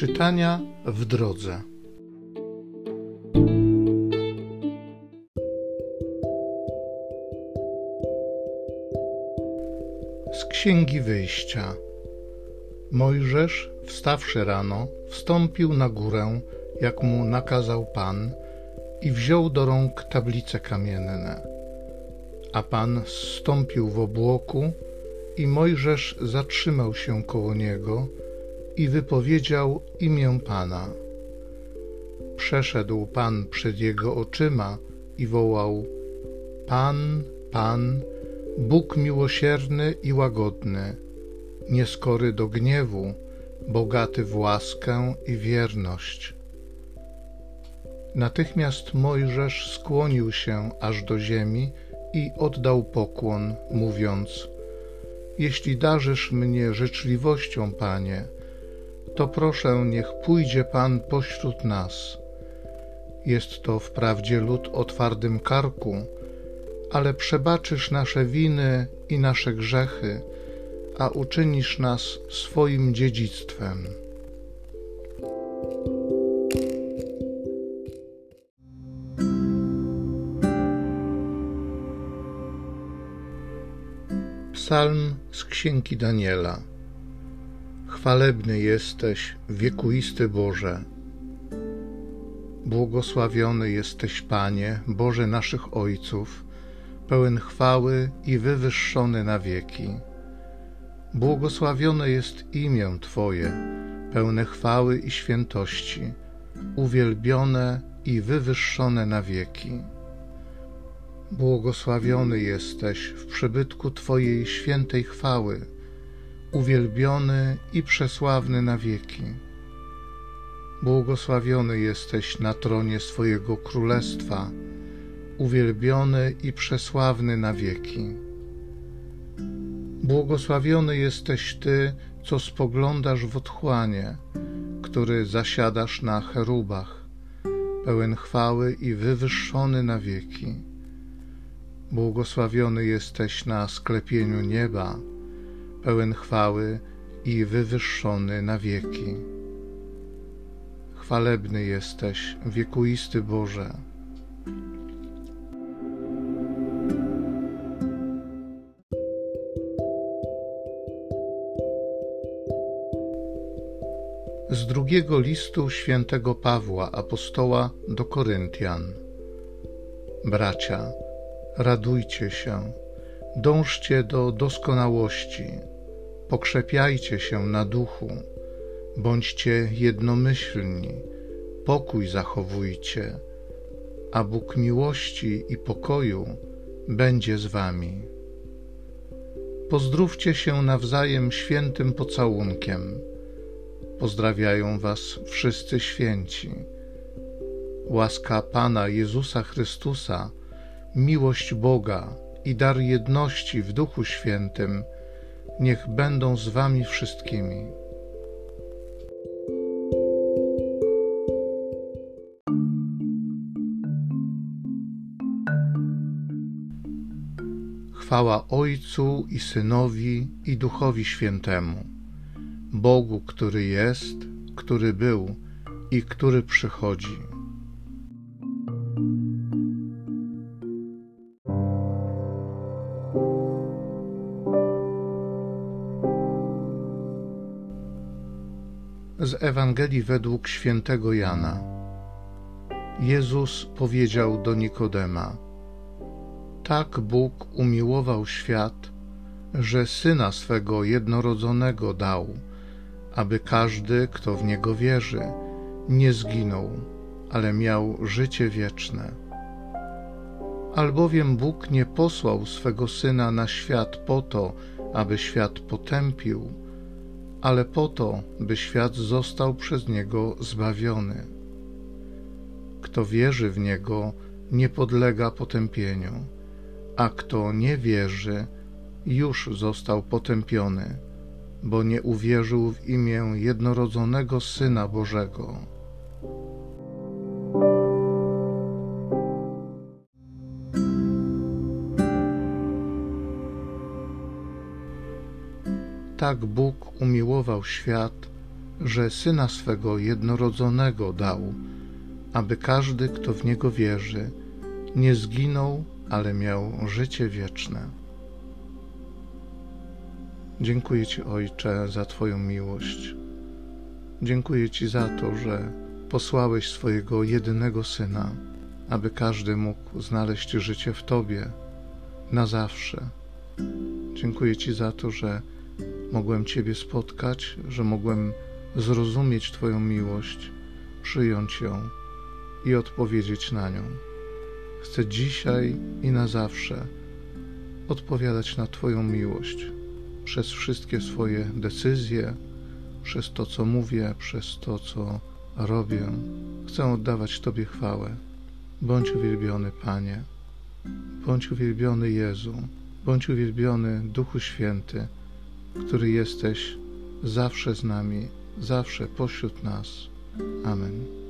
Czytania w drodze. Z Księgi Wyjścia. Mojżesz, wstawszy rano, wstąpił na górę, jak mu nakazał Pan, i wziął do rąk tablice kamienne. A Pan zstąpił w obłoku, i Mojżesz zatrzymał się koło niego i wypowiedział imię Pana. Przeszedł Pan przed jego oczyma i wołał: Pan, Pan, Bóg miłosierny i łagodny, nieskory do gniewu, bogaty w łaskę i wierność. Natychmiast Mojżesz skłonił się aż do ziemi i oddał pokłon, mówiąc: Jeśli darzysz mnie życzliwością, Panie, to proszę, niech pójdzie Pan pośród nas. Jest to wprawdzie lud o twardym karku, ale przebaczysz nasze winy i nasze grzechy, a uczynisz nas swoim dziedzictwem. Psalm z Księgi Daniela. Chwalebny jesteś, wiekuisty Boże. Błogosławiony jesteś, Panie, Boże naszych Ojców, pełen chwały i wywyższony na wieki. Błogosławione jest imię Twoje, pełne chwały i świętości, uwielbione i wywyższone na wieki. Błogosławiony jesteś w przybytku Twojej świętej chwały, uwielbiony i przesławny na wieki. Błogosławiony jesteś na tronie swojego królestwa, uwielbiony i przesławny na wieki. Błogosławiony jesteś Ty, co spoglądasz w otchłanie, który zasiadasz na cherubach, pełen chwały i wywyższony na wieki. Błogosławiony jesteś na sklepieniu nieba, pełen chwały i wywyższony na wieki. Chwalebny jesteś, wiekuisty Boże. Z drugiego listu świętego Pawła apostoła do Koryntian. Bracia, radujcie się, dążcie do doskonałości, pokrzepiajcie się na duchu, bądźcie jednomyślni, pokój zachowujcie, a Bóg miłości i pokoju będzie z wami. Pozdrówcie się nawzajem świętym pocałunkiem. Pozdrawiają was wszyscy święci. Łaska Pana Jezusa Chrystusa, miłość Boga i dar jedności w Duchu Świętym niech będą z wami wszystkimi. Chwała Ojcu i Synowi i Duchowi Świętemu, Bogu, który jest, który był i który przychodzi. Z Ewangelii według świętego Jana. Jezus powiedział do Nikodema: Tak Bóg umiłował świat, że syna swego jednorodzonego dał, aby każdy, kto w niego wierzy, nie zginął, ale miał życie wieczne. Albowiem Bóg nie posłał swego syna na świat po to, aby świat potępił, ale po to, by świat został przez niego zbawiony. Kto wierzy w niego, nie podlega potępieniu, a kto nie wierzy, już został potępiony, bo nie uwierzył w imię jednorodzonego Syna Bożego. Tak Bóg umiłował świat, że syna swego jednorodzonego dał, aby każdy, kto w niego wierzy, nie zginął, ale miał życie wieczne. Dziękuję Ci, Ojcze, za Twoją miłość. Dziękuję Ci za to, że posłałeś swojego jedynego syna, aby każdy mógł znaleźć życie w Tobie na zawsze. Dziękuję Ci za to, że mogłem Ciebie spotkać, że mogłem zrozumieć Twoją miłość, przyjąć ją i odpowiedzieć na nią. Chcę dzisiaj i na zawsze odpowiadać na Twoją miłość przez wszystkie swoje decyzje, przez to, co mówię, przez to, co robię. Chcę oddawać Tobie chwałę. Bądź uwielbiony, Panie. Bądź uwielbiony Jezu. Bądź uwielbiony Duchu Święty, który jesteś zawsze z nami, zawsze pośród nas. Amen.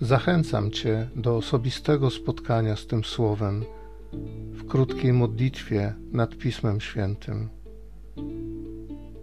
Zachęcam Cię do osobistego spotkania z tym Słowem w krótkiej modlitwie nad Pismem Świętym.